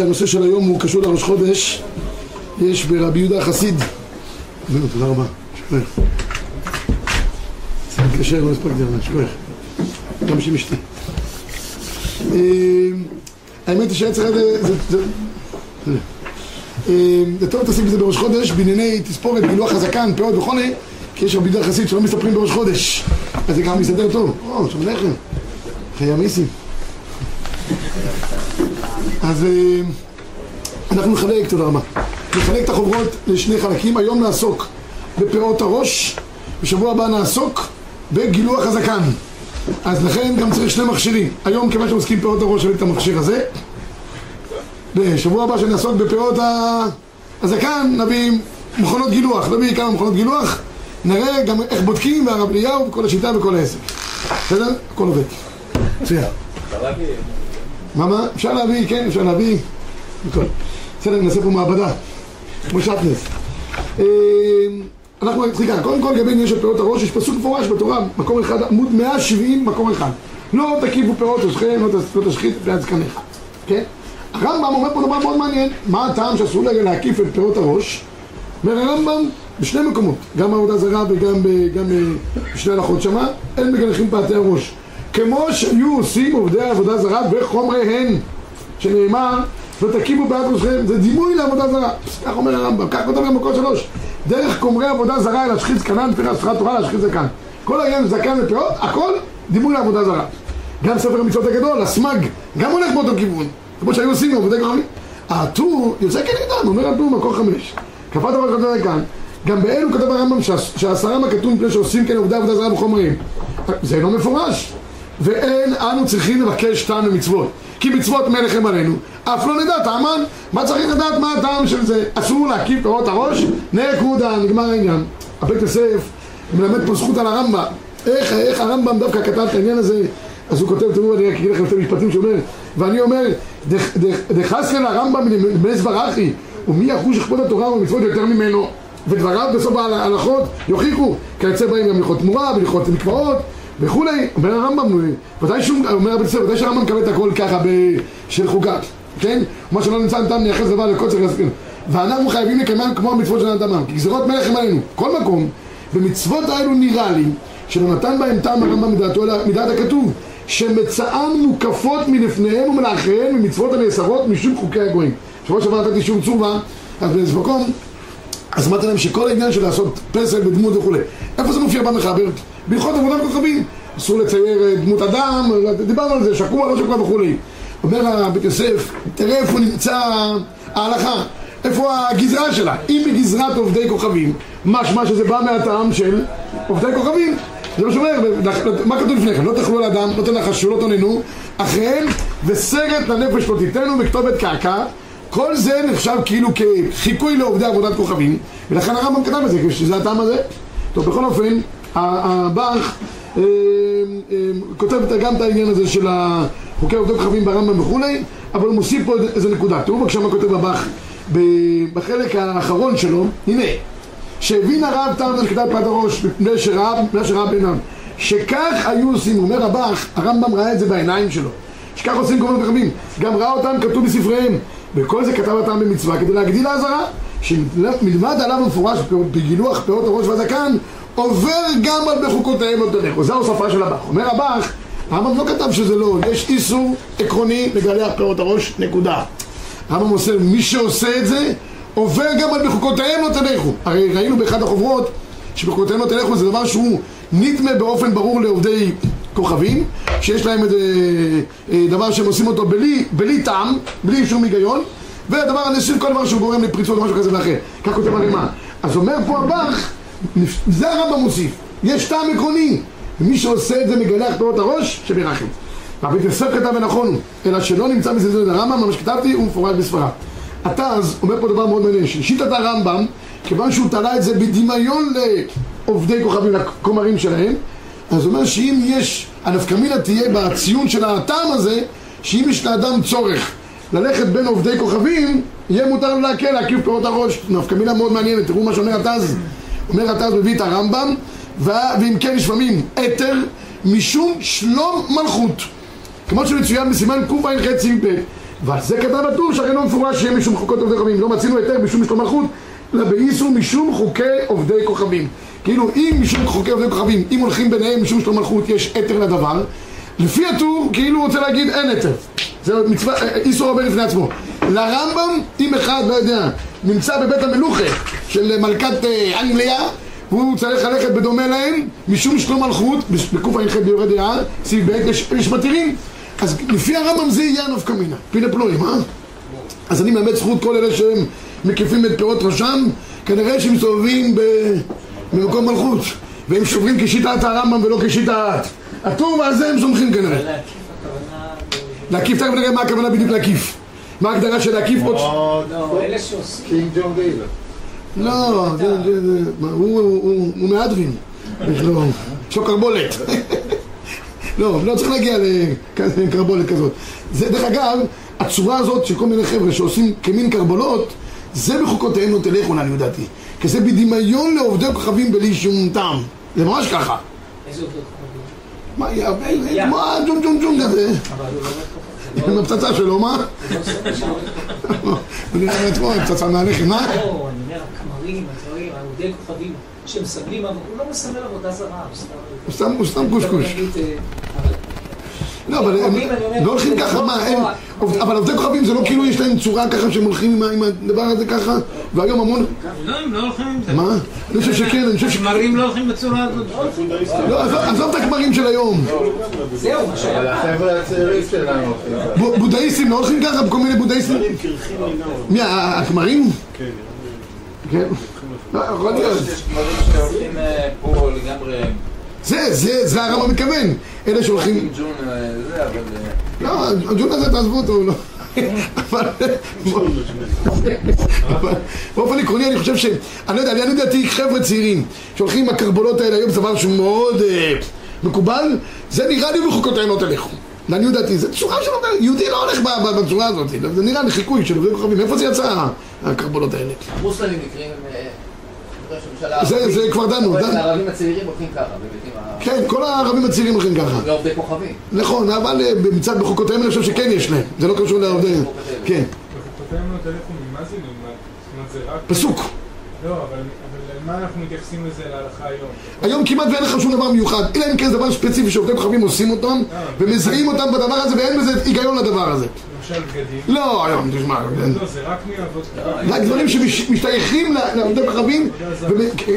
הנושא של היום הוא קשור לראש חודש, יש ברבי יהודה החסיד. תודה רבה, שכוח. מתקשר, לא הספקתי אבל שכוח. גם בשביל אשתי. האמת היא שהיה צריך... זה טוב להתעסק בזה בראש חודש, בענייני תספורת, גילוח הזקן, פאות וכו', כי יש רבי יהודה החסיד שלא מספרים בראש חודש. אז זה גם מסתדר טוב. או, שם לחם. חיי המיסים. אז אנחנו נחלק, תודה רבה, נחלק את החוברות לשני חלקים, היום נעסוק בפאות הראש, בשבוע הבא נעסוק בגילוח הזקן. אז לכן גם צריך שני מכשירים. היום כיוון שעוסקים בפאות הראש, נביא את המכשיר הזה. בשבוע הבא שנעסוק בפאות הזקן, נביא מכונות גילוח, נביא כמה מכונות גילוח, נראה גם איך בודקים, והרב אליהו, וכל השיטה וכל העסק. בסדר? הכל עובד. מצוין. מה מה? אפשר להביא, כן, אפשר להביא. בסדר, נעשה פה מעבדה, כמו שטנס. אנחנו נתחיל כאן, קודם כל לגבי עניין של פירות הראש, יש פסוק מפורש בתורה, מקום אחד, עמוד 170, מקום אחד. לא תקיפו פירות ראשכם, לא תשחית את זקניך, כן? הרמב"ם אומר פה דבר מאוד מעניין, מה הטעם שאסור להקיף את פירות הראש? אומר הרמב"ם בשני מקומות, גם בעבודה זרה וגם בשני הלכות שמה, אין מגלחים פאתי הראש. כמו שהיו עושים עובדי העבודה זרה וחומריהן, שנאמר לא תקימו בעד ראשכם, זה דימוי לעבודה זרה. כך אומר הרמב"ם, כך כותב במקור שלוש. דרך קומרי עבודה זרה להשחית זקנן, לפי ספרת תורה להשחית זקן. כל העניין זקן ופאות, הכל דימוי לעבודה זרה. גם ספר המצוות הגדול, הסמג, גם הולך באותו כיוון. כמו שהיו עושים עבודי גרמי. הטור יוצא כנגדם, אומר הטור מקור חמש. כפת הראש כתוב כאן. גם באלו כתב הרמב"ם שהעשרה מהכתוב מפני שעושים כן עובדי עבודה זרה בחומרים. זה לא מפורש. ואין אנו צריכים לבקש טעם למצוות. כי מצוות מלך הם עלינו, אף לא נדע טעמן. מה צריך לדעת מה הטעם של זה? אסור להקיף פירות הראש? נקודה, נגמר העניין. הבית יוסף מלמד פה זכות על הרמב"ם. איך, איך הרמב"ם דווקא כתב את העניין הזה? אז הוא כותב, תראו, אני אגיד לכם את המשפטים שאומר, ואני אומר, דחסקן הרמב"ם בנס ברכי, ומי יחוש לכבוד התורה ומצוות יותר ממנו? ודבריו בסוף ההלכות יוכיחו, כיוצא בהם גם הלכות תמורה והלכות מקוואות וכולי, אומר הרמב"ם, ודאי שהוא, אומר הבית ספר, ודאי שהרמב"ם מקבל את הכל ככה של חוקת, כן? מה שלא נמצא נתן נייחס דבר לקוצר יסכן ואנחנו חייבים לקיים כמו המצוות של נתן כי גזירות מלך הם עלינו, כל מקום במצוות האלו נראה לי שלא נתן בהם טעם הרמב"ם מדעתו, מדעת הכתוב שמצאן מוקפות מלפניהם ומלאחריהם ממצוות הנאסרות משום חוקי הגויים. שבוע שעבר נתתי שום צובה, אז באיזה מקום אז אמרתי להם שכל העניין של לעשות פסל בדמות וכולי איפה זה מופיע במחבר? בהלכות עבודת כוכבים. אסור לצייר דמות אדם, דיברנו על זה, שקוע, לא שקוע וכולי. אומר הבית יוסף, תראה איפה נמצא ההלכה איפה הגזרה שלה. אם היא גזרת עובדי כוכבים משמע שזה בא מהטעם של עובדי כוכבים. זה מה שאומר, מה כתוב לפני כן? לא תאכלו על אדם, לא תנחשו, לא תוננו אחריהם וסרט לנפש לא תיתנו מכתובת קעקע. כל זה נחשב כאילו כחיקוי לעובדי עבודת כוכבים ולכן הרמב"ם כתב את זה, שזה הטעם הזה טוב, בכל אופן, הבאך כותב גם את העניין הזה של חוקי עובדי כוכבים ברמב"ם וכולי אבל הוא מוסיף פה איזה נקודה. תראו בבקשה מה כותב הבאך בחלק האחרון שלו, הנה שהבין הרב טעם לכתב פת הראש מפני שראה בעיניו שכך היו עושים, אומר הבאך, הרמב"ם ראה את זה בעיניים שלו. שכך עושים כל מיני חכמים גם ראה אותם כתוב בספריהם. וכל זה כתב אותם במצווה כדי להגדיל האזהרה שמלמד עליו המפורש בגילוח פירות הראש והזקן עובר גם על בחוקותיהם לא תלכו זו ההוספה של הבאך אומר הבאך הרמב"ם לא כתב שזה לא יש איסור עקרוני לגלח פירות הראש נקודה. הרמב"ם עושה מי שעושה את זה עובר גם על בחוקותיהם לא תלכו. הרי ראינו באחד החוברות שבחוקותיהם לא תלכו זה דבר שהוא נדמה באופן ברור לעובדי כוכבים שיש להם איזה דבר שהם עושים אותו בלי, בלי טעם, בלי שום היגיון והדבר הנשאיר כל דבר שהוא גורם לפריצות או משהו כזה ואחר. כך כותב הרימה אז אומר פה הבח זה הרמב"ם מוסיף. יש טעם עקרוני. ומי שעושה את זה מגלח פירות הראש שבירחם והבית יוסף כתב ונכון הוא אלא שלא נמצא מזלזל הרמב"ם מה שכתבתי הוא מפורט בספרד אתה אז אומר פה דבר מאוד מעניין שיטת הרמב"ם כיוון שהוא תלה את זה בדמיון לעובדי כוכבים לכומרים שלהם אז הוא אומר שאם יש הנפקמינה תהיה בציון של הטעם הזה שאם יש לאדם צורך ללכת בין עובדי כוכבים יהיה מותר לו להקל להקיף פירות הראש. נפקמינה מאוד מעניינת תראו מה שאומר התז. אומר התז מביא את הרמב"ם ואם כן יש לפעמים אתר משום שלום מלכות. כמו שמצוין בסימן קע"ח ב' ועל זה כתב הטור שהרי לא מפורש שיהיה משום חוקות עובדי כוכבים. לא מצינו היתר משום משלום מלכות אלא באיסור משום חוקי עובדי כוכבים. כאילו אם משום חוקי עובדי כוכבים אם הולכים ביניהם משום שלום מלכות יש היתר לדבר. לפי הטור כאילו הוא רוצה להגיד אין היתר זה מצווה, איסור עובר לפני עצמו. לרמב"ם אם אחד לא יודע נמצא בבית המלוכה של מלכת אה, אנגליה והוא צריך ללכת בדומה להם משום שלום מלכות בקע"ח ביורד דעה סעיף ב' יש, מתירים. אז לפי הרמב"ם זה יהיה הנפקא מינה פיני פלואים אה? אז אני מלמד זכות כל אלה שהם מקיפים את פירות ראשם כנראה שהם מסתובבים במקום מלכות והם שוברים כשיטת הרמב"ם ולא כשיטת. הטור ועל זה הם סומכים כנראה להקיף, תכף נראה מה הכוונה בדיוק להקיף מה ההגדרה של להקיף עוד... לא, אלה שעושים... קינג ג'ון דיוויד. לא, הוא מהדרין, יש לו קרבולת. לא, לא צריך להגיע לקרבולת כזאת. זה, דרך אגב, הצורה הזאת של כל מיני חבר'ה שעושים כמין קרבולות, זה בחוקותיהם לא תלכו, לעניות דעתי. כי זה בדמיון לעובדי כוכבים בלי שום טעם. זה ממש ככה. איזה עובדות כוכבים? מה, יא, כמו הג'ום ג'ום ג'ום כזה. אבל הוא לא. עם הפצצה שלו, מה? הוא נראה לעצמו, פצצה מהלחם, מה? לא, אני אומר, הכמרים, הדברים, עובדי כוכבים שמסמלים, הוא לא מסמל עבודה זרה, הוא סתם... הוא סתם- קושקוש. אה, אבל- לא, אבל הם לא הולכים ככה, מה, הם... אבל עובדי כוכבים זה לא כאילו יש להם צורה ככה שהם הולכים עם הדבר הזה ככה, והיום המון... לא, הם לא הולכים עם זה. מה? אני חושב שכן, אני חושב ש... הכמרים לא הולכים בצורה הזאת. לא, עזוב- את הכמרים של היום. זהו, מה שהיה אבל החבר'ה הצעירים שלנו הולכים בודהיסטים לא הולכים ככה בכל מיני בודהיסטים? מי, ה- הכמרים? כן. לא, יכול להיות. יש דברים שהולכים אה, פה לגמרי זה, זה, זה הרמב"ם מתכוון. אלה שהולכים... אה. אה, לא, הג'ון הזה תעזבו אותו, לא... אבל... באופן עקרוני אני חושב ש... אני לא יודע, אני לדעתי חבר'ה צעירים שהולכים עם הקרבולות האלה היום זה דבר שהוא מאוד אה, מקובל זה נראה לי בחוקותיהם לא תלכו לעניות דעתי, זו צורה של... יהודי לא הולך בצורה הזאת זה נראה לי חיקוי של עובדי כוכבים מאיפה זה יצא הקרבולות האלה? המוסלמים הממשלה זה-. זה כבר דנו, דנו. הערבים הצעירים הולכים ככה. כן, כל הערבים הצעירים הולכים ככה ועובדי כוכבים. נכון, אבל אה, מצד בחוקותיהם אני חושב שכן יש להם זה לא קשור לעובדי... כן, בחוקותיהם לא תלכו ממה זה נלמד? זאת אומרת זה רק... פסוק לא, אבל אבל למה אנחנו מתייחסים לזה להלכה היום? היום כמעט ואין לך שום דבר מיוחד, אלא אם כן זה דבר ספציפי שעובדי כוכבים עושים אותם ומזהים אותם בדבר הזה ואין בזה היגיון לדבר הזה. למשל בגדים. לא, היום, תשמע, לא, זה רק מאבות רק דברים שמשתייכים לעובדי כוכבים,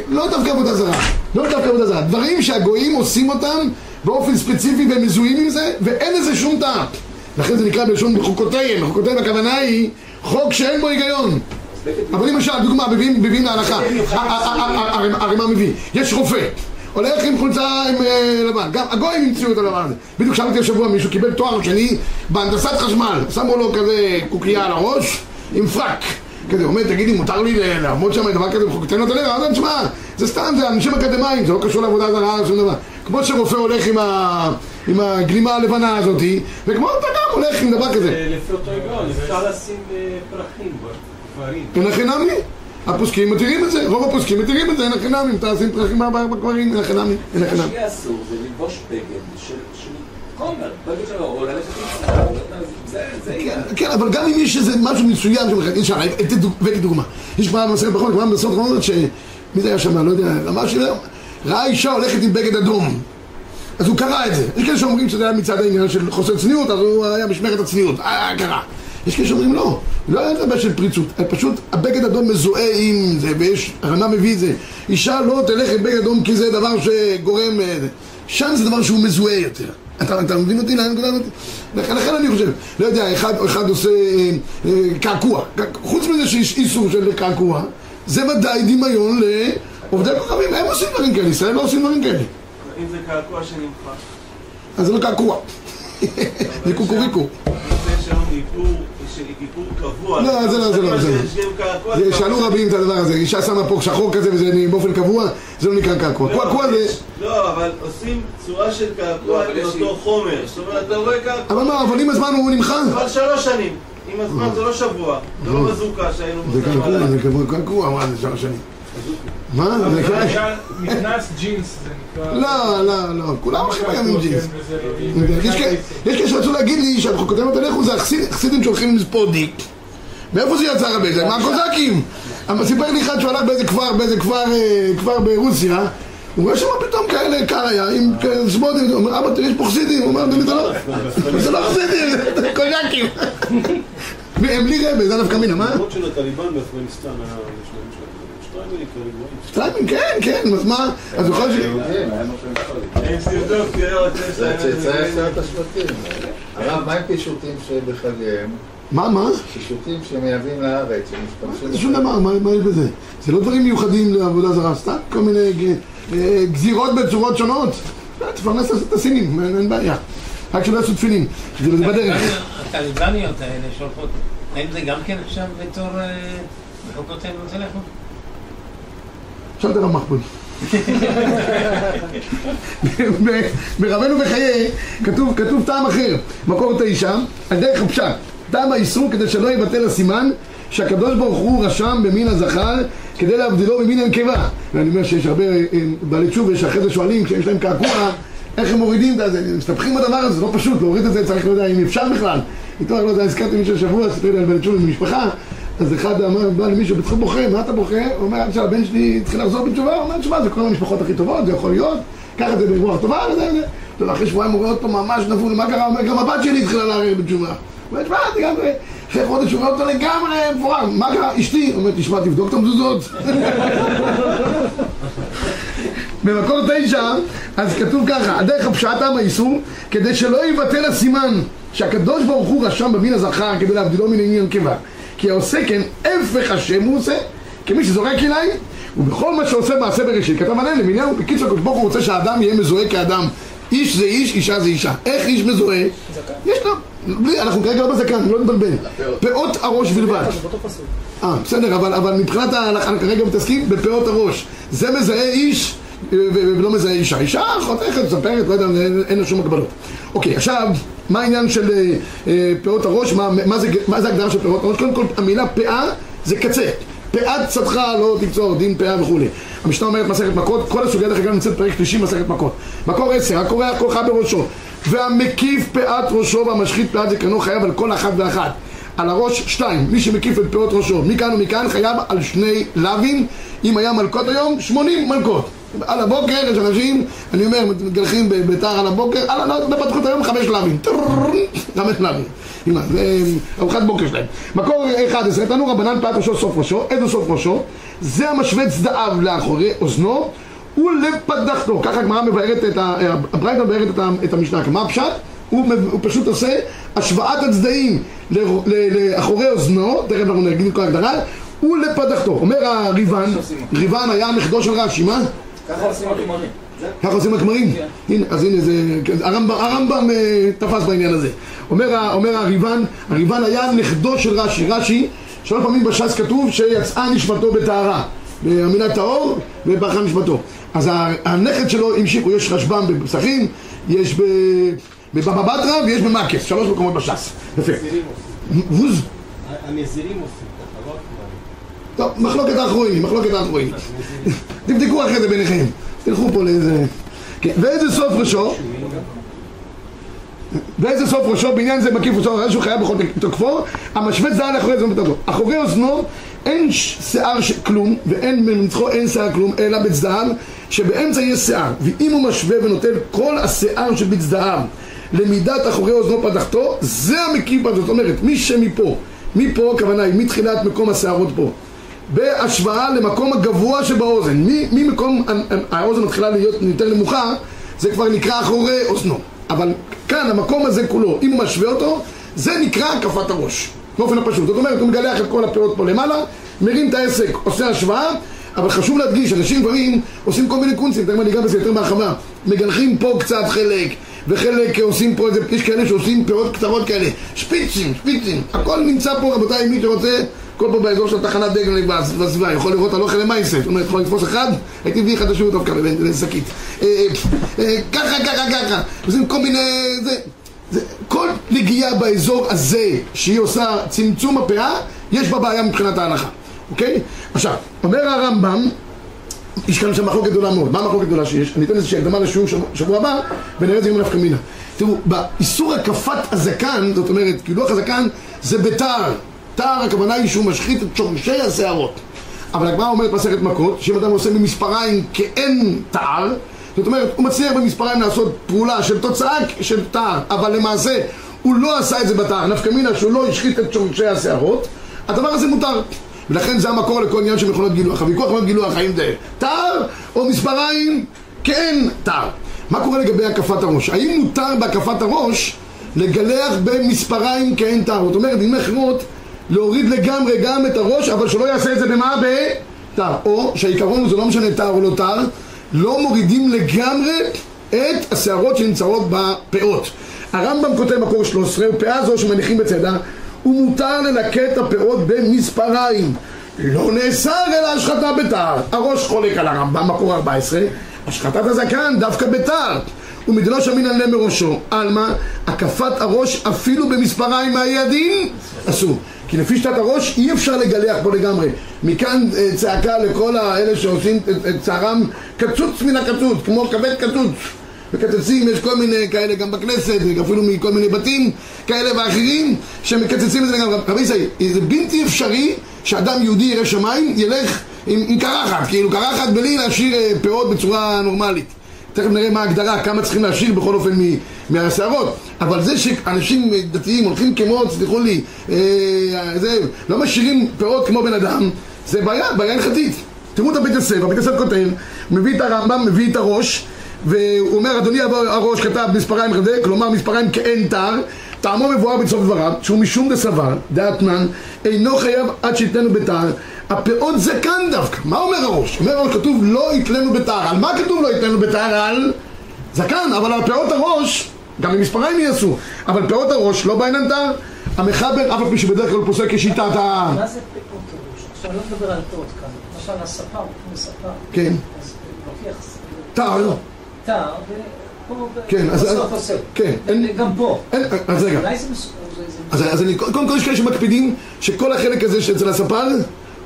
לא דווקא עבודה זרה, לא דווקא עבודה זרה, דברים שהגויים עושים אותם באופן ספציפי והם מזוהים עם זה ואין לזה שום טעם. לכן זה נקרא בלשון בחוקותיהם, בחוקותיהם הכוונה היא חוק שאין בו היגיון. אבל למשל, דוגמה, מביאים להלכה, הרי- מה מביא? יש רופא, הולך עם חולצה עם אה, לבן, גם הגויים המציאו את הדבר הזה. בדיוק שאלתי השבוע, מישהו קיבל תואר שני בהנדסת חשמל, שמו לו כזה קוקייה על הראש עם פרק. כזה, אומר, תגידי, מותר לי לעמוד שם דבר כזה בחוקתנו? אתה יודע, אז תשמע, זה סתם, זה אנשים אקדמאים, זה לא קשור לעבודה זרה, שום דבר. כמו שרופא הולך עם ה- עם הגלימה הלבנה הזאתי, וכמו אתה גם הולך עם דבר כזה. לפי אותו היגיון, אפשר לשים אה, פרחים. אין הכי נמי. הפוסקים מתירים את זה, רוב הפוסקים מתירים את זה, אין הכי נמי, אם תשים פרחים בקברים, אין הכי נמי, אין הכי מה. שיהיה אסור זה ללבוש בגד של של כומר, בגד שלו, או ללכת עם לא זה- זה יהיה. כן, אבל גם אם יש איזה משהו מסוים שמחכה, אי אפשר, הבאתי דוגמה. יש במסכת ברכות, גמרא במסכת ברכות, ש... מי זה היה שם, לא יודע, אמר ש... ראה אישה הולכת עם בגד אדום. אז הוא קרא את זה. יש כאלה שאומרים שזה היה מצד העניין של חוסר צניעות, אז הוא היה משמרת הצניעות. אה, קרה. יש כאלה שאומרים לא, לא היה דבר של פריצות, פשוט הבגד אדום מזוהה עם זה, ויש, הרמב"ם מביא את זה. אישה לא תלך עם בגד אדום כי זה דבר שגורם... אה. שם זה דבר שהוא מזוהה יותר. אתה, אתה מבין אותי לאן הנקודה הזאת? לכן, לכן אני חושב, לא יודע, אחד, אחד עושה אה, אה, קעקוע, חוץ מזה שיש איסור של קעקוע, זה ודאי דמיון לעובדי כוכבים, הם עושים דברים כאלה, ישראל לא עושים דברים כאלה. אם זה קעקוע שנמחק. אז זה לא קעקוע, זה קוקוריקו. שם איפור קבוע. לא, זה לא, זה לא, זה לא. שאלו רבים את הדבר הזה, אישה שמה פה שחור כזה וזה באופן קבוע, זה לא נקרא קעקוע. לא, קעקוע זה... לא, אבל עושים צורה של לא, קעקוע אבל עם יש אותו לי- חומר. זאת אומרת, אתה רואה קעקוע. אבל מה, אבל עם הזמן הוא נמחק. אבל שלוש שנים. עם הזמן זה לא שבוע. זה לא בזוקה שהיינו... זה קעקוע. זה קעקוע, מה זה שלוש שנים. מה? זה נקרא- למשל, מכנס ג'ינס זה נקרא... לא, לא, לא, כולם הולכים היום עם ג'ינס. כן, וזה- יש כאלה- שרצו להגיד לי שאנחנו כותבים את הלכו זה החסיד- החסידים שהולכים לספור דיק. מאיפה זה יצא הרבה? זה מהקוזקים. אבל סיפר לי אחד שהוא הלך באיזה כפר, באיזה כפר, אה, כפר ברוסיה הוא רואה שם פתאום כאלה, קר היה, עם כאלה ספורטים, הוא אומר, אבא, תראה, יש פה חסידים, הוא אומר, "אדוני, זה לא- זה לא חסידים, זה קוזקים. הם בלי רבה, זה נפקא מינה, מה? למרות של הטליבן באפגניסטן היה גבוהים. סטליימים, כן, כן, אז מה? אז ש... תבדוק, תראה, רוצה זה צאצאי עשרת השבטים. הרב, מה עם פישוטים שבחגיהם? מה, מה? פישוטים שמייבאים לארץ, שמשתמשים... זה שום דבר, מה מה יש בזה? זה לא דברים מיוחדים לעבודה זרה, סתם כל מיני אה, גזירות בצורות שונות. אה, תפרנס את הסינים, אין בעיה. רק שלא יעשו תפילין, זה זה בדרך. הטליבניות האלה שהולכות, האם זה גם כן עכשיו בתור אה, להם בטלפון? שאלת הרב מחבוד. ב- ברבנו בחיי כתוב, כתוב טעם אחר, מקור תשע, על דרך הפשט. טעם האיסור כדי שלא יבטל הסימן שהקדוש ברוך הוא רשם במין הזכר כדי להבדילו במין הנקבה. ואני אומר שיש הרבה אה, בעלי תשובה שאחרי זה שואלים כשיש להם קעקוע איך הם מורידים את זה, מסתבכים בדבר הזה, זה לא פשוט, להוריד את זה צריך, לא יודע אם אפשר בכלל. איתו, לא יודע, הזכרתי מישהו השבוע, סיפר לי על בעלי תשובה במשפחה אז אחד אמר, בא למישהו, בצחוק בוכה, מה אתה בוכה? הוא אומר, עד שהבן שלי התחיל לחזור בתשובה, הוא אומר, תשמע, זה כל המשפחות הכי טובות, זה יכול להיות, קח את זה ברוח טובה, וזה, וזה. טוב, אחרי שבועיים הוא רואה אותו ממש נפול, מה קרה? הוא אומר, גם הבת שלי התחילה לערער בתשובה. הוא אומר, תשמע, זה גם, אחרי חודש הוא רואה אותו לגמרי מפורר, מה קרה? אשתי, הוא אומר, תשמע, תבדוק את המזוזות. במקור תשע, אז כתוב ככה, הדרך הפשט עם האיסור, כדי שלא יבטל הסימן שהקדוש ברוך הוא רשם במין הזכר כדי להבדילו מן עניין נקבה. כי העושה כן, הפך השם הוא עושה, כמי שזורק עיניים, ובכל מה שעושה מעשה בראשית, כתב עליהם למניין, בקיצור, הקדוש ברוך הוא רוצה שהאדם יהיה מזוהה כאדם. איש זה איש, אישה זה אישה. איך איש מזוהה? יש לו, בלי, אנחנו כרגע לא בזקן, לא נתבלבל. פאות הראש בלבד. אה, בסדר, אבל, מבחינת ההלכה, אנחנו כרגע מתעסקים בפאות הראש. זה מזהה איש ולא מזהה אישה. אישה חותכת, מספרת, לא יודע, אין, לה שום הגבלות. אוקיי, עכשיו, מה העניין של אה, אה, פאות הראש? מה, מה, זה, מה זה הגדרה של פאות הראש? קודם כל, המילה פאה זה קצה. פאת צדך לא תקצור, דין פאה וכולי. המשנה אומרת מסכת מכות, כל הסוגיה דרך אגב נמצאת פרק שלישי מסכת מכות. מקור עשר, הקורע כוחה בראשו, והמקיף פאת ראשו והמשחית פאת זקנו חייב על כל אחת ואחת. על הראש שתיים, מי שמקיף את פאות ראשו מכאן ומכאן חייב על שני לאווים, אם היה מלכות היום, שמונים מלכות. על הבוקר יש אנשים, אני אומר, מתגלחים בביתר על הבוקר, על לא לא פתחו את היום חמש לאווים, חמש לאווים. הנה, זה ארוחת בוקר שלהם. מקור 11, תנו רבנן פאת ראשו סוף ראשו, איזה סוף ראשו? זה המשווה צדעיו לאחורי אוזנו ולפדחתו. ככה הגמרא מבארת את ה... הברייתא מבארת את המשנה. מה הפשט? הוא, פשוט עושה השוואת הצדעים לאחורי אוזנו, תכף אנחנו נגיד את כל ההגדרה, ולפדחתו. אומר הריבן, ריבן היה נכדו של רש"י, מה? ככה עושים הכמרים. ככה עושים הכמרים? הנה, אז הנה זה... כן, הרמב"ם, הרמב"ם אה, תפס בעניין הזה. אומר, הריבן, הריבן היה נכדו של רש"י. רש"י, שלוש פעמים בש"ס כתוב שיצאה נשמתו בטהרה. המילה טהור וברכה נשמתו. אז הנכד שלו המשיכו, יש רשב"ם בפסחים, יש ב... בבבא בתרא ויש במקף, שלוש מקומות בש"ס. יפה. הנזירים עושים. טוב, מחלוקת האחרונים, מחלוקת האחרונים. תבדקו אחרי זה ביניכם. תלכו פה לאיזה... כן, ואיזה סוף ראשו? ואיזה סוף ראשו? בעניין זה מקיף ראשו, שהוא חייב בכל תוקפו, המשווה זהה לאחורי אוזנו בתוקפו. אחורי אוזנו אין שיער כלום, ואין במצחו אין שיער כלום, אלא בצדעיו, שבאמצע יש שיער. ואם הוא משווה ונוטל כל השיער שבצדעיו למידת אחורי אוזנו פתחתו, זה המקיף בזה. זאת אומרת, מי שמפה, מפה הכוונה היא מתחילת מקום השערות פה. בהשוואה למקום הגבוה שבאוזן. ממקום האוזן מתחילה להיות יותר נמוכה, זה כבר נקרא אחורי אוזנו. אבל כאן, המקום הזה כולו, אם הוא משווה אותו, זה נקרא הקפת הראש. באופן הפשוט. זאת אומרת, הוא מגלח את כל הפאות פה למעלה, מרים את העסק, עושה השוואה, אבל חשוב להדגיש, אנשים דברים עושים כל מיני קונצים, תכף אני אגע בזה יותר בהרחבה. מגלחים פה קצת חלק, וחלק עושים פה איזה, יש כאלה שעושים פאות קצרות כאלה, שפיצים, שפיצים, הכל נמצא פה רבותיי, מי שרוצה, הכל פה באזור של תחנת דגל בסביבה, יכול לראות הלוך למייסף, זאת אומרת, יכול לתפוס אחד, הייתי מביא השירות טוב ככה, לשקית. אה, אה, אה, ככה, ככה, ככה, עושים כל מיני, זה, כל נגיעה באזור הזה שהיא עושה צמצום הפאה, יש בה בעיה מבחינת ההלכה, אוקיי? עכשיו, אומר הרמב"ם, יש כאן שם מחלוקת גדולה מאוד. מה המחלוקת הגדולה שיש? אני אתן איזושהי הקדמה לשיעור שבוע- הבא, ונראה את זה עם נפקא מינה. תראו, באיסור הקפת הזקן, זאת אומרת, קילוח הזקן זה בתער. תער, הכוונה היא שהוא משחית את שורשי השערות. אבל הגמרא אומרת מסכת מכות, שאם אדם עושה במספריים כאין תער, זאת אומרת, הוא מצליח במספריים לעשות פעולה של תוצאה של תער, אבל למעשה הוא לא עשה את זה בתער, נפקא מינה שהוא לא השחית את שורשי השערות, הדבר הזה מותר. ולכן זה המקור לכל עניין של מכונות גילוח. הוויכוח מכונות גילוח, האם זה תער או מספריים כאין תער. מה קורה לגבי הקפת הראש? האם מותר בהקפת הראש לגלח במספריים כאין תער? זאת אומרת, במילים אחרות, להוריד לגמרי גם את הראש, אבל שלא יעשה את זה במה? בתער. או שהעיקרון הוא זה לא משנה תער או לא תער, לא מורידים לגמרי את השערות שנמצאות בפאות. הרמב"ם כותב מקור 13, ופאה זו שמניחים בצדה, ומותר את הפאות במספריים. לא נאסר אלא השחתה בתער. הראש חולק על הרמב"ם, מקור 14, השחטת הזקן דווקא בתער. ומדלוש אמינא לנה מראשו. עלמא, הקפת הראש אפילו במספריים מהי הדין? אסור. כי לפי שיטת הראש אי אפשר לגלח פה לגמרי. מכאן אה, צעקה לכל האלה שעושים את, את צערם קצוץ מן הקצוץ, כמו כבד קצוץ. מקצצים, יש כל מיני כאלה גם בכנסת, אפילו מכל מיני בתים כאלה ואחרים שמקצצים את זה לגמרי. רבי ישראל, זה בלתי אפשרי שאדם יהודי ירא שמיים ילך עם, עם קרחת, כאילו קרחת בלי להשאיר אה, פאות בצורה נורמלית. תכף נראה מה ההגדרה, כמה צריכים להשאיר בכל אופן מ- מהשערות. אבל זה שאנשים דתיים הולכים כמו, תסלחו לי, אה, זה, לא משאירים פאות כמו בן אדם, זה בעיה, בעיה הלכתית. תראו את הבית יוסף, הבית יוסף כותב, מביא את הרמב"ם, מביא את הראש, והוא אומר, אדוני הראש כתב מספריים כזה, כלומר מספריים כאין תר, טעמו מבואר בסוף דבריו, שהוא משום דסבר, דאתנן, אינו חייב עד שיתנו בתר, הפאות זקן דווקא. מה אומר הראש? אומר הראש, כתוב לא יתלנו בתר. על מה כתוב לא יתלנו בתר? על זקן, אבל על פאות הראש, גם במספריים יעשו, אבל פאות הראש לא בעינן תר. המחבר, אף על פי שבדרך כלל פוסק כשיטת ה... מה זה פאות הראש? עכשיו, אני לא מדבר על פאות כאן. למשל, הספר, הוא ספר. כן, אז לוקח תר, תר, ופה כן, אז- בסוף עושה. כן, גם פה. אז רגע. זה. זה- זה- אז אני, קודם כל יש כאלה שמקפידים שכל החלק הזה שאצל הספר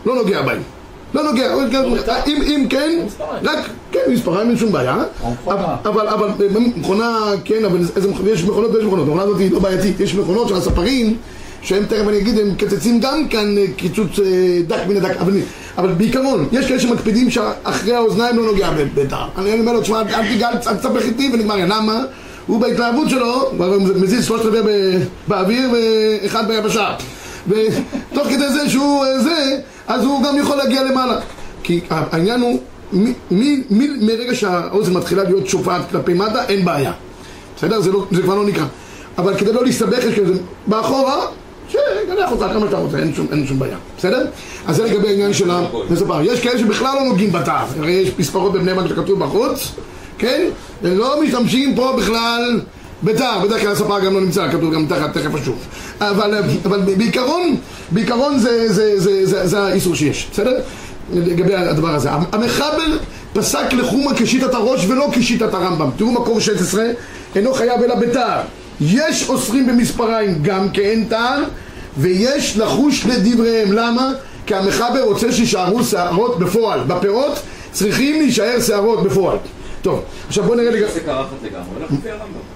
לא נוגע בהם. לא נוגע, גם- אם, אם כן, רק, כן, מספריים אין שום בעיה. אבל, אבל מכונה, כן, אבל איזה יש מכונות ויש מכונות, המכונה הזאת היא לא בעייתית, יש מכונות של הספרים שהם תכף אני אגיד, הם מקצצים גם כאן אה, קיצוץ אה, דק מן הדק, אבל, אבל בעיקרון, יש כאלה שמקפידים שאחרי האוזניים לא נוגע בדם. אני אומר לו, תשמע, אל תיגע, אל תסבך איתי ונגמר, למה? הוא בהתלהבות שלו, הוא מזיז שלושת רבעי באוויר ואחד ביבשה. ותוך כדי זה שהוא אה, זה, אז הוא גם יכול להגיע למעלה. כי העניין הוא, מ- מ- מ- מרגע שהאוזן מתחילה להיות שופעת כלפי מטה, אין בעיה. בסדר? זה, לא, זה כבר לא נקרא. אבל כדי לא להסתבך, יש כזה, באחורה, שגלח אותה כמה שאתה רוצה, אין שום, אין שום בעיה. בסדר? אז זה לגבי העניין של המספר. יש כאלה שבכלל לא נוגעים בתו. הרי יש מספרות בבני ברק שכתוב בחוץ, כן? ולא משתמשים פה בכלל בתו. בדרך כלל הספר גם לא נמצא, כתוב גם תחת, תכף אשוב. אבל, אבל בעיקרון, בעיקרון זה, זה, זה, זה, זה האיסור שיש, בסדר? לגבי הדבר הזה. המחבל פסק לחומה כשיטת הראש ולא כשיטת הרמב"ם. תראו מקור 16, אינו חייב אלא בתער. יש אוסרים במספריים גם כאין תער, ויש לחוש לדבריהם. למה? כי המחבר רוצה שישארו שערות בפועל. בפירות צריכים להישאר שערות בפועל. טוב, עכשיו בוא נראה. זה קרחת לגמרי, הולך לפי הרמב"ם.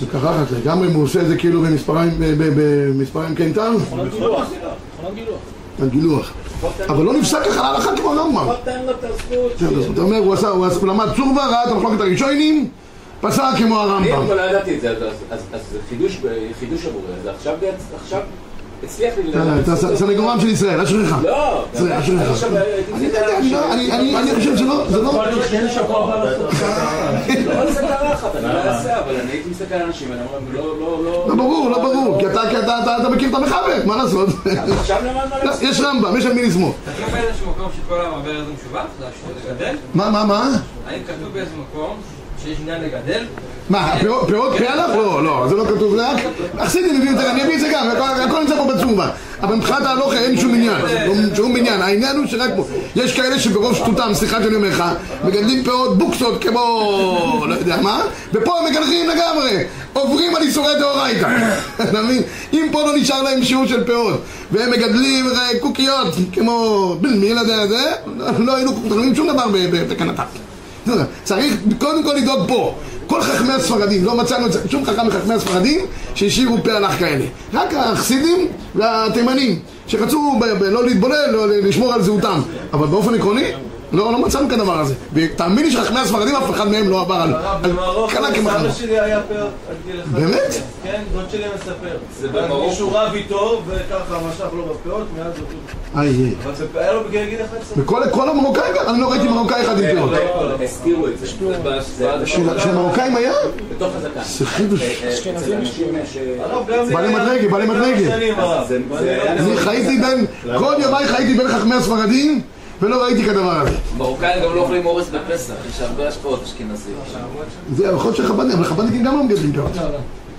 זה קרחת לגמרי, אם הוא עושה את זה כאילו במספריים, במספריים כן תער? מכונות גילוח. מכונות גילוח. אבל לא נפסק ככה להלכה כמו הרמב"ם. בוא תן לו את הזכות. בסדר, אתה אומר, הוא למד צורבה, ראה את המחלוקת הראשונים, פסק כמו אני הרמב"ם. אבל לא ידעתי את זה, אז- זה חידוש עבורי, אז עכשיו הצליח לי אתה סנגורם של ישראל, אשריך. לא, אני אשריך. אני אני לא-. אני- אני אני חושב שלא, זה לא... לא, זה קרחת, אני לא אעשה, אבל אני הייתי מסתכל על אנשים, ואני אומר, לא, לא, לא... לא ברור, לא ברור, כי אתה- כי אתה- אתה אתה מכיר את המחבר, מה לעשות? לא, יש רמב"ם, יש על מי לסמוך. כתוב באיזשהו מקום שכל המעבר הזה משווק? זה לגדל? מה, מה, מה? האם כתוב באיזה מקום מה, פירות פלח? לא, לא, זה לא כתוב רק. החסידים מביאים את זה, אני אביא את זה גם, הכל- נמצא פה בצורבה. אבל מבחינת ההלוכה אין שום עניין, לא שום עניין, העניין הוא שרק פה, יש כאלה שברוב שטותם, סליחה שאני אומר לך, מגדלים פירות בוקסות כמו, לא יודע מה, ופה הם מגלחים לגמרי, עוברים על איסורי דאורייתא, אתה מבין? אם פה לא נשאר להם שיעור של פירות, והם מגדלים קוקיות כמו, מי לא יודע זה, לא היינו תורמים שום דבר בתקנתם. בסדר, צריך קודם כל לדאוג פה. כל חכמי הספרדים, לא מצאנו שום חכם מחכמי הספרדים שהשאירו פה הלך כאלה. רק החסידים והתימנים, שרצו לא להתבולל, לא לשמור על זהותם. אבל באופן עקרוני, לא, לא מצאנו כדבר הזה. ותאמין לי שחכמי הספרדים, אף אחד מהם לא עבר על... הרב, על במרוקו קלה כמחנה. סבא שלי היה פאות עד גיל אחד. באמת? כן, דוד שלי מספר. זה במרוקו. מישהו רב איתו, וככה משך לו בפאות, מאז הוא... איי, איי. אבל זה היה לו בגיל גיל 11. וכל כל המרוקאים, גם, אני לא ראיתי מרוקאי אחד עם פירות. הסתירו את זה. של של המרוקאים היה? בתוך הזקן. זה חידוש. בעלי מדרגה, בעלי מדרגה. לא יודע. אני חייתי בין, כל ימיי חייתי בין חכמי הספרדים, ולא ראיתי כדבר הזה. מרוקאים גם לא אוכלים אורז בפסח, יש הרבה השפעות אשכנזים. זה יכול להיות שחב"דניקים, אבל חב"דניקים גם לא מגדלים פירות.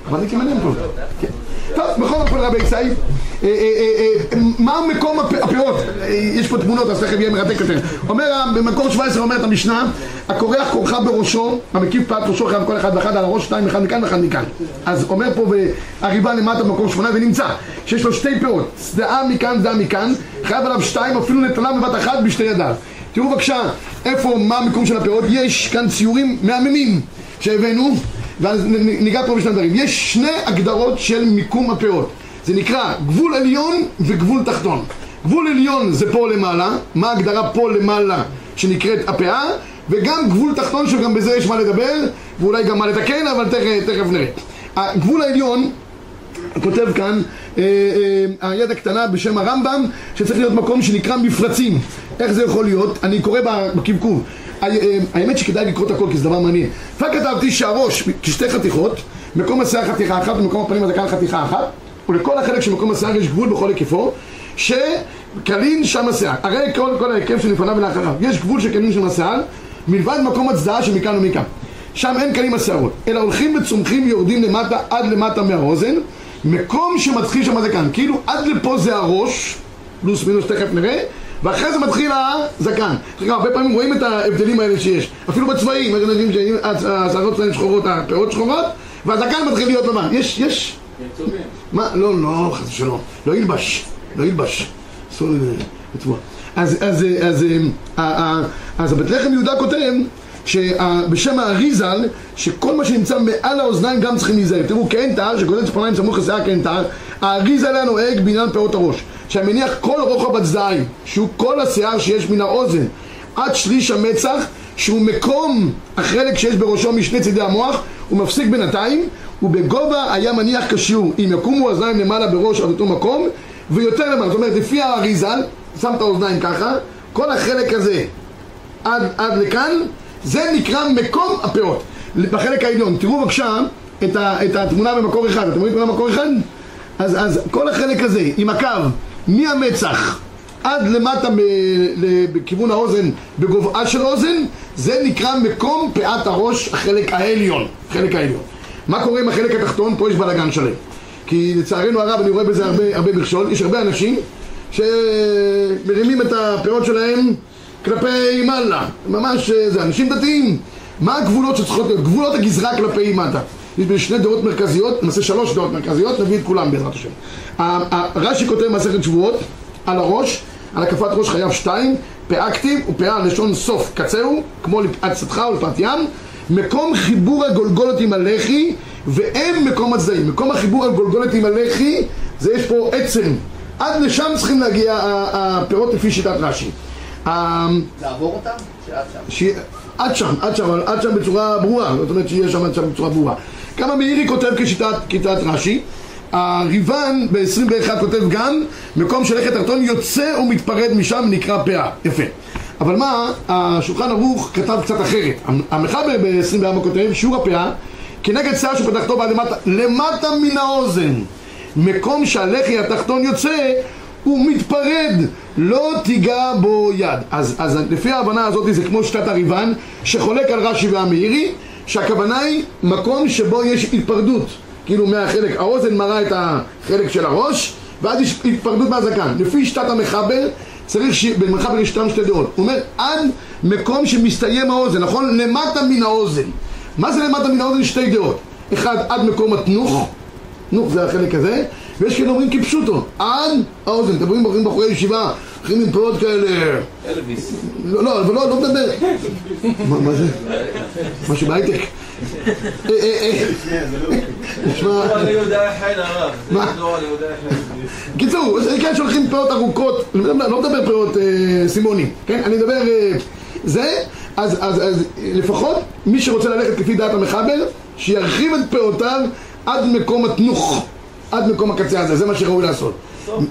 חב"דניקים אין להם פה. כן. טוב, בכל אופן רבי סעיד, אה, אה, אה, מה מקום הפ- הפירות? יש פה תמונות, אז תכף יהיה מרתק יותר. אומר, במקור 17 אומרת המשנה, הקורח כורחה בראשו, המקיף פאת ראשו חייב כל אחד ואחד על הראש, שתיים אחד מכאן ואחד מכאן. אז אומר פה, והריבה למטה במקור שמונה, ונמצא שיש לו שתי פירות, צדעה מכאן, צדעה מכאן, חייב עליו שתיים, אפילו נטלה בבת אחת בשתי ידיו. תראו בבקשה, איפה, מה המיקום של הפירות, יש כאן ציורים מהממים שהבאנו, ואז ניגע פה בשני דברים. יש שני הגדרות של מיקום הפירות. זה נקרא גבול עליון וגבול תחתון. גבול עליון זה פה למעלה, מה ההגדרה פה למעלה שנקראת הפאה, וגם גבול תחתון שגם בזה יש מה לדבר, ואולי גם מה לתקן, אבל תכף, תכף נראה. הגבול העליון כותב כאן אה, אה, היד הקטנה בשם הרמב"ם שצריך להיות מקום שנקרא מפרצים איך זה יכול להיות? אני קורא בקבקוב אה, האמת שכדאי לקרוא את הכל כי זה דבר מעניין. כבר כתבתי שהראש כשתי חתיכות מקום השיער חתיכה אחת ומקום הפנים הזקן חתיכה אחת ולכל החלק של מקום השיער יש גבול בכל היקפו שקלין שם השיער הרי כל, כל ההיקף שלפניו ולאחריו. יש גבול של קלין שם השיער מלבד מקום הצדעה שמכאן ומכאן. שם אין קלים השערות, אלא הולכים וצומחים יורדים למטה עד למטה מהאוזן. מקום שמתחיל שם כאן, כאילו עד לפה זה הראש, פלוס מינוס תכף נראה ואחרי זה מתחיל הזקן. סליחה, הרבה פעמים רואים את ההבדלים האלה שיש אפילו בצבעים, יש אנשים שהשערות שלהם שחורות, הפאות שחורות והזקן מתחיל להיות לבן, יש, יש מה? לא, לא, חס ושלום. לא ילבש. לא ילבש. אסור לצבוע. אז, אז, אז, אז, אז הבית לחם יהודה כותב שבשם האריזל, שכל מה שנמצא מעל האוזניים גם צריכים להיזהר. תראו, כהן תהר שגודל ציפורניים סמוך לשיער כהן תהר, האריזל היה נוהג בעניין פירות הראש. שהמניח כל רוחב הצדיים, שהוא כל השיער שיש מן האוזן, עד שליש המצח, שהוא מקום החלק שיש בראשו משני צידי המוח, הוא מפסיק בינתיים, ובגובה היה מניח כשיעור, אם יקומו האוזניים למעלה בראש עד אותו מקום, ויותר למעלה, זאת אומרת לפי האריזל, שם את האוזניים ככה, כל החלק הזה עד, עד לכאן, זה נקרא מקום הפאות, בחלק העליון. תראו בבקשה את, ה, את התמונה במקור אחד, אתם רואים תמונה במקור אחד? אז, אז כל החלק הזה עם הקו מהמצח עד למטה בכיוון האוזן, בגובהה של אוזן, זה נקרא מקום פאת הראש, החלק העליון, החלק העליון. מה קורה עם החלק התחתון? פה יש בלאגן שלם. כי לצערנו הרב, אני רואה בזה הרבה, הרבה מכשול, יש הרבה אנשים שמרימים את הפאות שלהם כלפי מעלה, ממש אה, זה, אנשים דתיים. מה הגבולות שצריכות להיות? גבולות הגזרה כלפי מטה. יש בין שני דעות מרכזיות, נעשה שלוש דעות מרכזיות, נביא את כולם בעזרת השם. רש"י כותב מסכת שבועות על הראש, על הקפת ראש חייב שתיים, פאה כתיב ופאה לשון סוף קצהו, כמו לפאת סדך ולפאת ים, מקום חיבור הגולגולת עם הלחי ואין מקום הצדעים. מקום החיבור הגולגולת עם הלחי זה יש פה עצם. עד לשם צריכים להגיע הפירות לפי שיטת רש"י. ה- לעבור אותם? שעד שם. עד שם, עד שם, אבל עד שם בצורה ברורה, זאת אומרת שיהיה שם עד שם בצורה ברורה. כמה מאירי כותב כשיטת רש"י, הריבן ב-21 כותב גם, מקום שלכת תחתון יוצא ומתפרד משם נקרא פאה, יפה. אבל מה, השולחן ערוך כתב קצת אחרת. המחבר ב-24 כותב, שיעור הפאה, כנגד שיער שפתחתו ועד למטה, למטה מן האוזן, מקום שהלחי התחתון יוצא, הוא מתפרד, לא תיגע בו יד. אז, אז לפי ההבנה הזאת זה כמו שיטת הריבן, שחולק על רש"י והמאירי, שהכוונה היא מקום שבו יש התפרדות, כאילו מהחלק, האוזן מראה את החלק של הראש, ואז יש התפרדות מהזקן. לפי שיטת המחבר, צריך ש... במחבר יש שתי דעות. הוא אומר, עד מקום שמסתיים האוזן, נכון? למטה מן האוזן. מה זה למטה מן האוזן? שתי דעות. אחד, עד מקום התנוך, תנוך זה החלק הזה, ויש כאלה אומרים כפשוטו, עד האוזן. אתם אומרים בחורי ישיבה, הולכים עם פאות כאלה. אלוויס. לא, לא, אבל לא, לא מדבר. מה זה? משהו בהייטק. אה, אה, אה. נשמע... לא, חן. קיצור, יש כאלה שהולכים פאות ארוכות, אני לא לא מדבר פאות אה, סימונים, כן? אני מדבר אה, זה, אז, אז, אז לפחות מי שרוצה ללכת לפי דעת המחבר, שירחיב את פאותיו עד מקום התנוך, עד מקום הקצה הזה, זה מה שראוי לעשות. סוף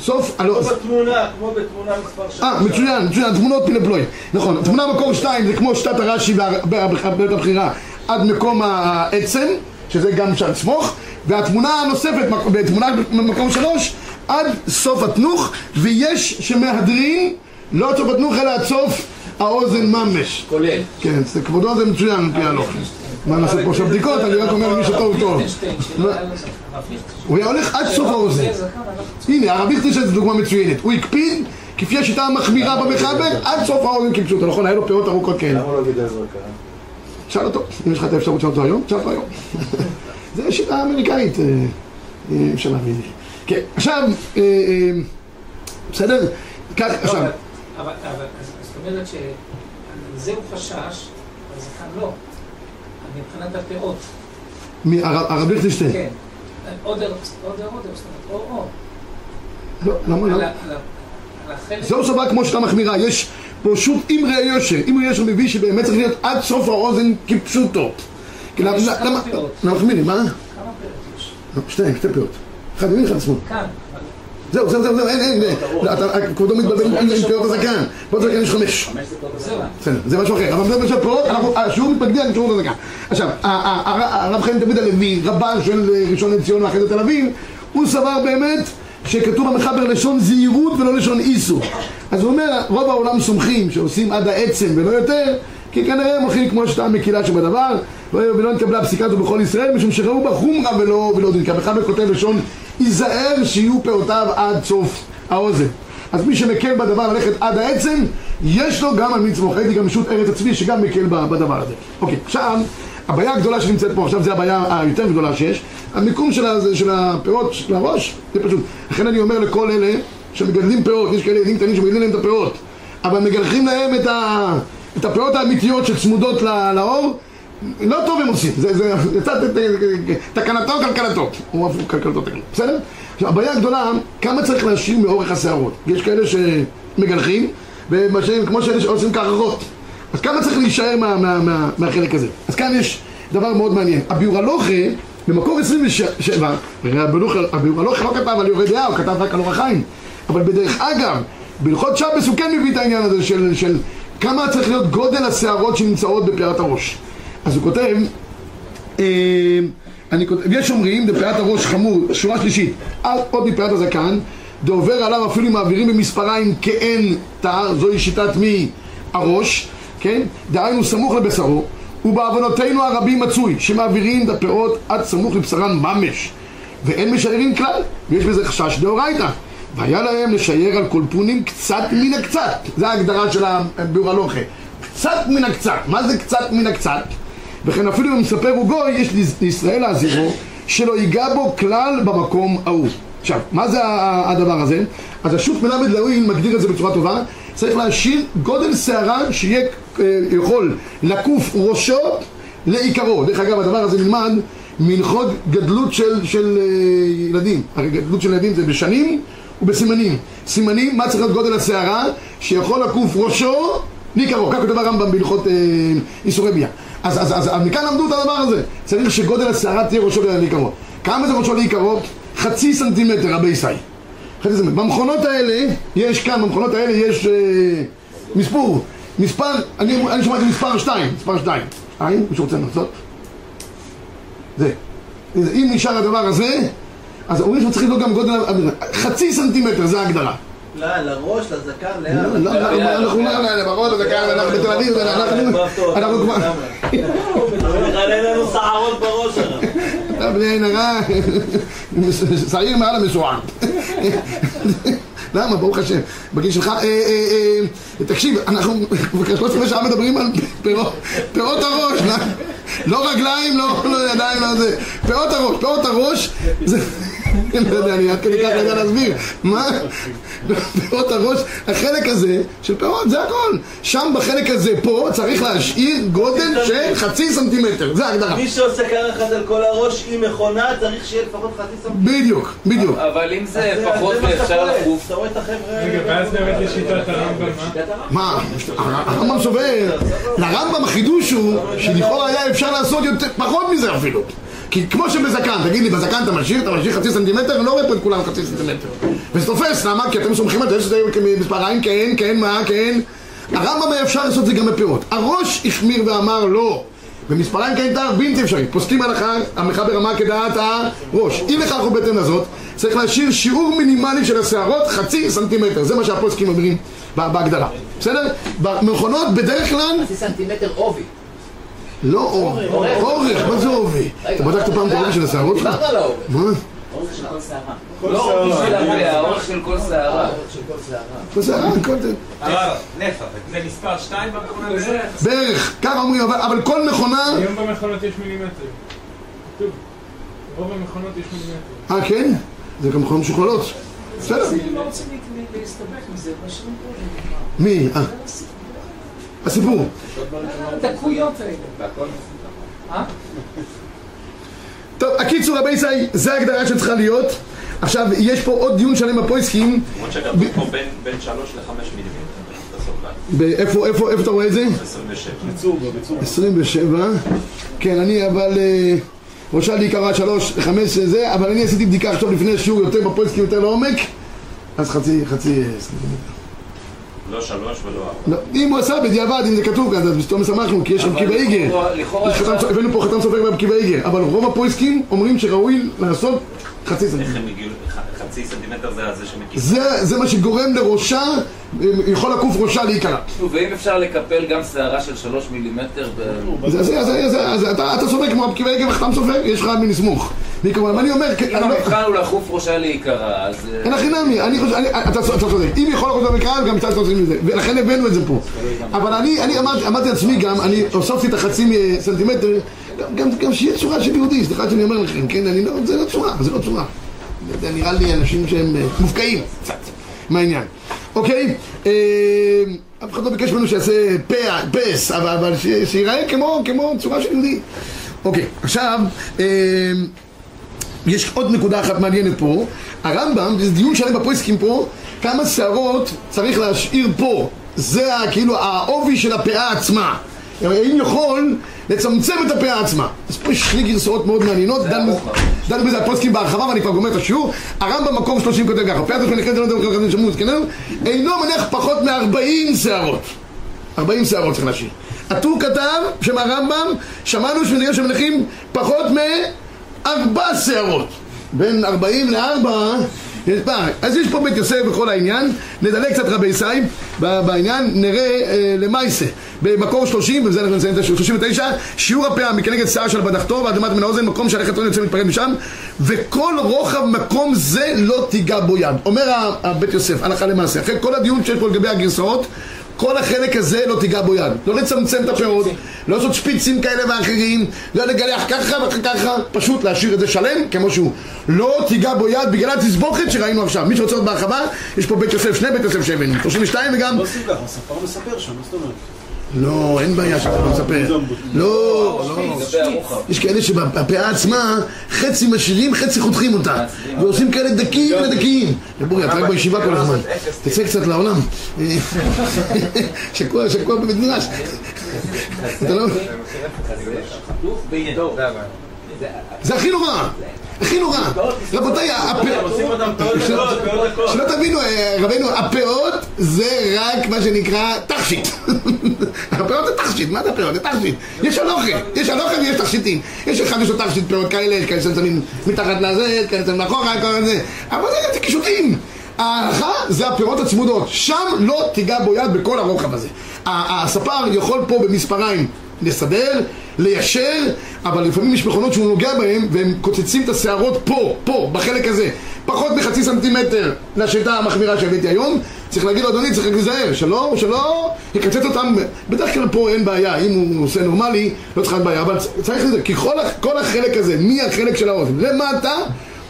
סוף, כמו בתמונה, כמו בתמונה מספר שלוש. אה, מצוין, מצוין, תמונות פלפלוי. נכון, תמונה מקור שתיים זה כמו שיטת הרש"י בבית הבחירה עד מקום העצם, שזה גם אפשר לסמוך, והתמונה הנוספת, בתמונה במקום שלוש, עד סוף התנוך, ויש שמהדרין לא עד סוף התנוך אלא עד סוף האוזן ממש. כולל. כן, זה כבודו זה מצוין על פי הלוך. מה נעשה פה עכשיו בדיקות? אני רק אומר למי שטוב טוב. הוא היה הולך עד סוף האוזן. הנה, הרב ליכטנשטיין זו דוגמה מצוינת. הוא הקפיד, כפי השיטה המחמירה במחבר, עד סוף האוזן כפשוטו, נכון? היה לו פאות ארוכות כאלה. למה לא גידל זרקה? שאל אותו, אם יש לך את האפשרות לשאול אותו היום, תשאל אותו היום. זה שיטה אמריקאית, אה, אה, אפשר להבין. כן, עכשיו, אה, בסדר? כך, לא, עכשיו, אבל- אבל, אבל, זאת אומרת שזה הוא חשש, הזקן לא. מבחינת הפאות, הרב ליכטנשטיין. כן. עוד ער, עוד ער, עוד ער, זאת אומרת, או או. לא, למה לא? זהו סבבה כמו שיטה מחמירה, יש פשוט אמרי יושר, אמרי יושר מביא שבאמת צריך להיות עד סוף האוזן כפשוטו. למה, למה. למה מחמירים, מה? כמה פאות יש? שתיים, שתי פאות. אחד ימין, אחד שמאל. כאן. אבל- זהו, זהו, זהו, זהו, אין, אין, אין. אתה- כבודו מתבלבל עם פאות הזקן. פאות הזקן יש חמש. זהו. בסדר, זה משהו אחר, אבל עכשיו פאות, אנחנו- השיעור מתמקד על שיעור הזקן. עכשיו, הרב חיים דוד הלוי, רבן של אה, ראשון לציון ואחרי זה תל אביב, הוא סבר באמת שכתוב במחבר לשון זהירות ולא לשון איסור. אז הוא אומר, רוב העולם סומכים שעושים עד העצם ולא יותר, כי כנראה הם הולכים כמו השיטה המקילה שבדבר, ולא ולא נתקבלה הפסיקה הזו בכל ישראל, משום שראו בה חומרה ולא, ולא דין. כי המחבר כותב לשון, ייזהר שיהיו פאותיו עד סוף האוזן. אז מי שמקל בדבר ללכת עד העצם, יש לו גם על מי לסמוך. ראיתי גם משות ארץ הצבי שגם מקל בדבר הזה. אוקיי, עכשיו, הבעיה הגדולה שנמצאת פה, עכשיו זה הבעיה היותר גדולה שיש, המיקום של, ה- של הפירות של הראש, זה פשוט. לכן אני אומר לכל אלה שמגדלים פירות, יש כאלה ילדים קטנים שמגדלים להם את הפירות, אבל מגלחים להם את, ה, את הפירות האמיתיות שצמודות לאור, לא טוב הם עושים, זה, זה, זה תקנתו כלכלתו, הוא הפוך כלכלתו תקנתו, בסדר? עכשיו הבעיה הגדולה, כמה צריך להשאיר מאורך השערות? יש כאלה שמגלחים, וכמו שאלה שעושים קרחות, אז כמה צריך להישאר מה, מה, מה, מהחלק הזה? אז כאן יש דבר מאוד מעניין, הביאור הלוכה במקור 27, הביאור הלוכה לא כתב על יורי דעה, הוא כתב רק על אור החיים, אבל בדרך אגב, בהלכות שבס הוא כן מביא את העניין הזה של, של כמה צריך להיות גודל השערות שנמצאות בפאת הראש. אז הוא כותב, אה, כותב, יש אומרים, דפאת הראש חמור, שורה שלישית, עוד מפאת הזקן, דעובר עליו אפילו מעבירים במספריים כאין תער, זוהי שיטת מי הראש, כן? דהיינו סמוך לבשרו, ובעוונותינו הרבים מצוי, שמעבירים את הפאות עד סמוך לבשרן ממש, ואין משיירים כלל, ויש בזה חשש דאורייתא. והיה להם לייר על קולפונים קצת מן הקצת, זה ההגדרה של הביאור הלוכה, קצת מן הקצת, מה זה קצת מן הקצת? וכן אפילו אם מספר הוא גוי, יש לישראל להזהירו שלא ייגע בו כלל במקום ההוא. עכשיו, מה זה הדבר הזה? אז השוק מלמד לאויל מגדיר את זה בצורה טובה, צריך להשאיר גודל שערה שיהיה אה, יכול לקוף ראשו לעיקרו. דרך אגב, הדבר הזה נלמד מהלכות גדלות של, של אה, ילדים. הרי גדלות של ילדים זה בשנים ובסימנים. סימנים, מה צריך להיות גודל השערה? שיכול לקוף ראשו לעיקרו. כך כותב הרמב"ם בהלכות אה, איסורי ביה. אז, אז, אז, אז מכאן למדו את הדבר הזה. צריך שגודל השערה תהיה ראשו לעיקרו. כמה זה ראשו לעיקרו? חצי סנטימטר, רבי ישי. חצי סנטימטר. במכונות האלה, יש כאן, במכונות האלה יש אה, מספור. מספר, אני, אני שמעתי מספר שתיים, מספר שתיים. שתיים, מישהו רוצה לנסות? זה. אם נשאר הדבר הזה, אז אומרים שצריך לבדוק גם גודל, חצי סנטימטר, זה ההגדרה. לא, לראש, לזקן, לא, לאן? לא, לא, אנחנו לא, לא, זה כאן, אנחנו בתל אביב, אנחנו אנחנו כבר... אין לנו שערות בראש. אתה בלי עין הרע, שעיר מעל המשועה. למה? ברוך השם. בגיל שלך, אה, אה, אה, תקשיב, אנחנו כבר 13 שעה מדברים על פירות הראש, לא- לא רגליים, לא לא ידיים, לא זה. פירות הראש, פירות הראש. לא יודע, אני עד כדי כך לא יודע להסביר. מה? פירות הראש, החלק הזה של פירות, זה הכל. שם בחלק הזה, פה, צריך להשאיר גודל של חצי סנטימטר, זה ההגדרה. מי שעושה אחד על כל הראש עם מכונה, צריך שיהיה לפחות חצי סמכות. בדיוק, בדיוק. אבל אם זה פחות ואפשר לחוף, אתה רואה את החבר'ה... רגע, ואז באמת לשיטת הרמב"ם, מה? מה? הרמב"ם סובר, לרמב"ם החידוש הוא שלכאורה היה אפשר לעשות פחות מזה אפילו. כי כמו שבזקן, תגיד לי, בזקן אתה משאיר, אתה משאיר חצי סנטימטר, אני לא רואה פה את כולם חצי סנטימטר. וזה תופס, למה? כי אתם סומכים על זה שזה מספריים, כן, כן, מה, כן. הרמב"ם היה אפשר לעשות את זה גם בפירות. הראש החמיר ואמר לא. במספריים כן תאר בלתי אפשרי. פוסקים הלכה, המחבר אמר כדעת הראש. אי לכך ובהתאם לזאת, צריך להשאיר שיעור מינימלי של השערות, חצי סנטימטר. זה מה שהפוסקים אומרים בהגדרה. בסדר? במכונות בדרך כלל חצי סנטימטר עובי. לא אור, אורך, מה זה עובי? אתה בדקת פעם את האורך של השערות שלך? דיברת על האורך. מה? האורך של כל שערה. כל לא. עובי של הפאה, האורך של כל שערה. כל שערה. מה זה? אה, כל זה. מספר 2 במכונה בזה? בערך, ככה אומרים, אבל- כל מכונה... היום במכונות יש מילימטרים. כתוב. רוב המכונות יש מילימטרים. אה, כן? זה גם מכונות משוכללות. בסדר. אני לא נגמר. מי? אה, הסיפור. האלה. טוב, הקיצור, רבי ישי, זה ההגדרה שצריכה להיות. עכשיו, יש פה עוד דיון שלם בפויסקים. למרות שכתוב פה בין- בין 3 ל-5 מילימטר. בסוף, באיפה, איפה, איפה אתה רואה את זה? 27. ביצור, בביצור. 27. כן, אני אבל... אה, ראשה לי קרה 3, 5 זה, אבל אני עשיתי בדיקה עכשיו לפני שיעור יותר בפויסקים יותר לעומק. אז חצי, חצי אה, סנטימטר. לא 3 ולא 4. לא, אם הוא עשה בדיעבד, אם זה כתוב כאן, אז פתאום שמחנו, כי יש שם קיבה איגר. הבאנו פה חתם סופר בקיבה איגר, אבל רוב הפויסקים אומרים שראוי לעשות חצי איך סנטימטר. הם הגיעו? ח- חצי סנטימטר זה זה שמקיף. זה, זה מה שגורם לראשה, יכול לקוף ראשה להיקרע. נו, ואם אפשר לקפל גם שערה של 3 מילימטר ב... זה, זה, זה, זה, זה, אתה, אתה סופר כמו הפקיבה איגר וחתם סופר, יש לך מי אבל אני אומר, אם אני לא- המבחן הוא לחוף ראשה להיקרא, אז... אה, אין הכי נמי, אני חושב, אתה צודק, אם יכול לחזור בקהל, גם מצד עושים מזה, ולכן הבאנו את זה פה. אבל אני, אמרתי, לעצמי גם, אני הוספתי את החצי סנטימטר, גם- שיהיה צורה של יהודי, סליחה שאני אומר לכם, כן, אני לא, זה לא צורה, זה לא צורה. זה נראה לי אנשים שהם אה, מופקעים קצת מהעניין. אוקיי, אה, אף אחד לא ביקש ממנו שיעשה פה, פס, אבל, שיראה כמו, צורה של יהודי. אוקיי, עכשיו, יש עוד נקודה אחת מעניינת פה, הרמב"ם, זה דיון שלם בפויסקים פה, כמה שערות צריך להשאיר פה, זה כאילו העובי של הפאה עצמה, האם יכול לצמצם את הפאה עצמה. אז פה יש שני גרסאות מאוד מעניינות, דנו בזה הפוסקים בהרחבה ואני כבר גומר את השיעור, הרמב"ם מקום 30 כותב ככה, פאה עצמה נכנסת לנדון כזה שמוז, כן? אינו מניח פחות מ-40 שערות, 40 שערות צריך להשאיר. הטור כתב שמהרמב"ם שמענו שנראה שמניחים פחות מ... ארבע שערות. בין ארבעים לארבע יש פער. אז יש פה בית יוסף בכל העניין, נדלג קצת רבי ישי בעניין, נראה אה, למעשה. במקור 30, ובזה אנחנו נסיים את השיר, 39, שיעור הפאה מכנגד שיער של בדחתו למטה מן האוזן, מקום שהלכת רון יוצא מתפרד משם, וכל רוחב מקום זה לא תיגע בו יד. אומר הבית יוסף, הלכה למעשה, אחרי כל הדיון שיש פה לגבי הגרסאות, כל החלק הזה לא תיגע בו יד. לא לצמצם את הפירות, לא לעשות שפיצים כאלה ואחרים, לא לגלח ככה ואחר ככה, פשוט להשאיר את זה שלם כמו שהוא. לא תיגע בו יד בגלל התסבוכת שראינו עכשיו. מי שרוצה עוד בהרחבה, יש פה בית יוסף, שני בית יוסף שהבאנו, 32 וגם... לא ככה, הספר מספר שם, מה זאת אומרת? לא, אין בעיה שאתה לא מספר. לא, לא. יש כאלה שבפאה עצמה, חצי משאירים, חצי חותכים אותה. ועושים כאלה דקים ודקים. ובורי, אתה רק בישיבה כל הזמן. תצא קצת לעולם. שקוע, שקוע בבית מדרש. אתה לא... זה הכי נורא. הכי נורא. רבותיי, הפ- עושים אותם פאות דקות, פאות דקות. שלא תבינו, אה, רבנו, הפאות זה רק מה שנקרא תכשיט. הפאות זה תכשיט, מה זה הפאות? זה תכשיט. יש הלוכה, יש הלוכה ויש תכשיטים. יש אחד יש לו תכשיט פאות כאלה, כאלה ששמים מתחת לזה, כאלה ששמים מאחורה, כל זה. אבל זה קישוטים. ההלכה זה הפירות הצמודות, שם לא תיגע בו יד בכל הרוחב הזה. הספר יכול פה במספריים לסדר, ליישר, אבל לפעמים יש מכונות שהוא נוגע בהן והם קוצצים את השערות פה, פה, בחלק הזה. פחות מחצי סנטימטר לשיטה המחמירה שהבאתי היום. צריך להגיד לו, אדוני, צריך להיזהר, שלא, שלא יקצץ אותם. בדרך כלל פה אין בעיה, אם הוא עושה נורמלי, לא להיות בעיה, אבל צריך לזה, כי כל, כל החלק הזה, מהחלק של האוזן למטה,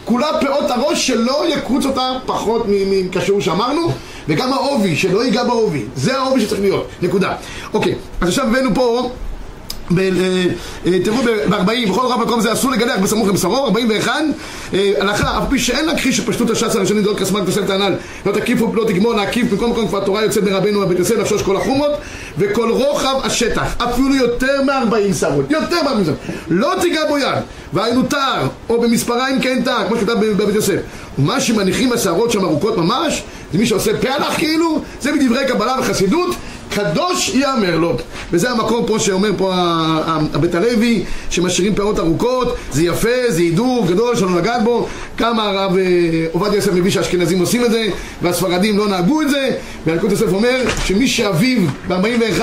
כולה פאות הראש שלא יקרוץ אותה פחות מ- מכשור שאמרנו וגם העובי, שלא ייגע בעובי. זה העובי שצריך להיות, נקודה. אוקיי, אז עכשיו הבאנו פה תראו ב-40, בכל רב מקום זה אסור לגלח בסמוך לבשרו, 41 אה, הלכה, אף פי שאין להכחיש שפשטות הש"ס הראשונים דעות כסמק תוספת הנ"ל. לא תקיפו לא תגמור להקיף בכל מקום כבר תורה יוצאת מרבנו הבית יוסף לחשוש כל החומות וכל רוחב השטח אפילו יותר מ-40 שערות יותר מ-40 שערות לא תיגע בו יד והיינו תר או במספריים כן תר כמו שכתב בבית יוסף. ומה שמניחים השערות שם ארוכות ממש זה מי שעושה פעלח כאילו זה מדברי קבלה וחסידות קדוש ייאמר לו. וזה המקום פה שאומר פה הבית הלוי שמשאירים פאות ארוכות זה יפה, זה הידור גדול שלא לגעת בו. כמה הרב אה, עובדיה יוסף מביא שהאשכנזים עושים את זה והספרדים לא נהגו את זה. והלכות יוסף אומר שמי שאביו ב-41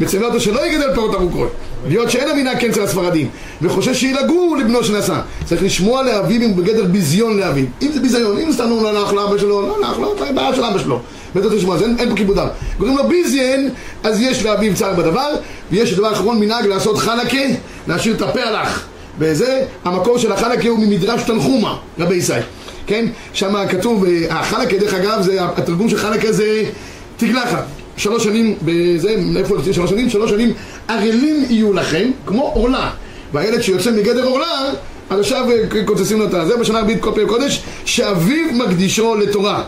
מצווה אותו שלא יגדל פאות ארוכות להיות שאין המנהג כן אצל הספרדים וחושש שילגו לבנו שנשא צריך לשמוע לאביו אם הוא בגדר ביזיון לאביו. אם זה ביזיון, אם סתם לא נח לאבא שלו, לא נח לו, זה בעיה של אבא שלו. בית לשמוע, אז אין, פה כיבוד אב קוראים לו ביזיין, אז יש לאביו צער בדבר ויש דבר אחרון מנהג לעשות חלקה להשאיר את הפעלח וזה, המקור של החלקה הוא ממדרש תנחומה, רבי ישי כן? שם כתוב, אה, החלקה דרך אגב, זה, התרגום של חלקה זה תגלחת שלוש שנים, בזה, איפה יוצאים שלוש שנים? שלוש שנים ערלים יהיו לכם, כמו עורלה והילד שיוצא מגדר עורלה אז עכשיו אה, קוצצים לו את זה בשנה הרביעית כל פרק קודש שאביו מקדישו לתורה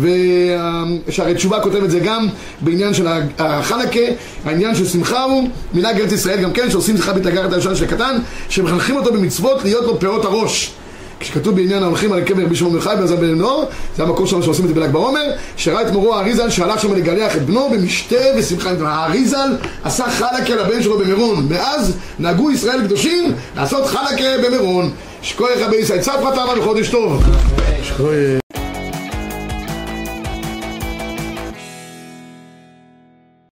ושערי תשובה כותב את זה גם בעניין של החלקה, העניין של שמחה הוא מנהג ארץ ישראל גם כן, שעושים שמחה בתגרת הישן של הקטן, שמחנכים אותו במצוות להיות לו פאות הראש. כשכתוב בעניין ההולכים על הקבר רבי שמעון מרחב בעזר בן נור, זה המקור שלנו שעושים את זה בל"ג בעומר, שראה את מורו האריזל שהלך שם לגלח את בנו במשתה ושמחה. האריזל עשה חלקה לבן שלו במירון, מאז נהגו ישראל קדושים לעשות חלקה במירון. שכוח רבי ישראל צפרא תמה בחודש טוב.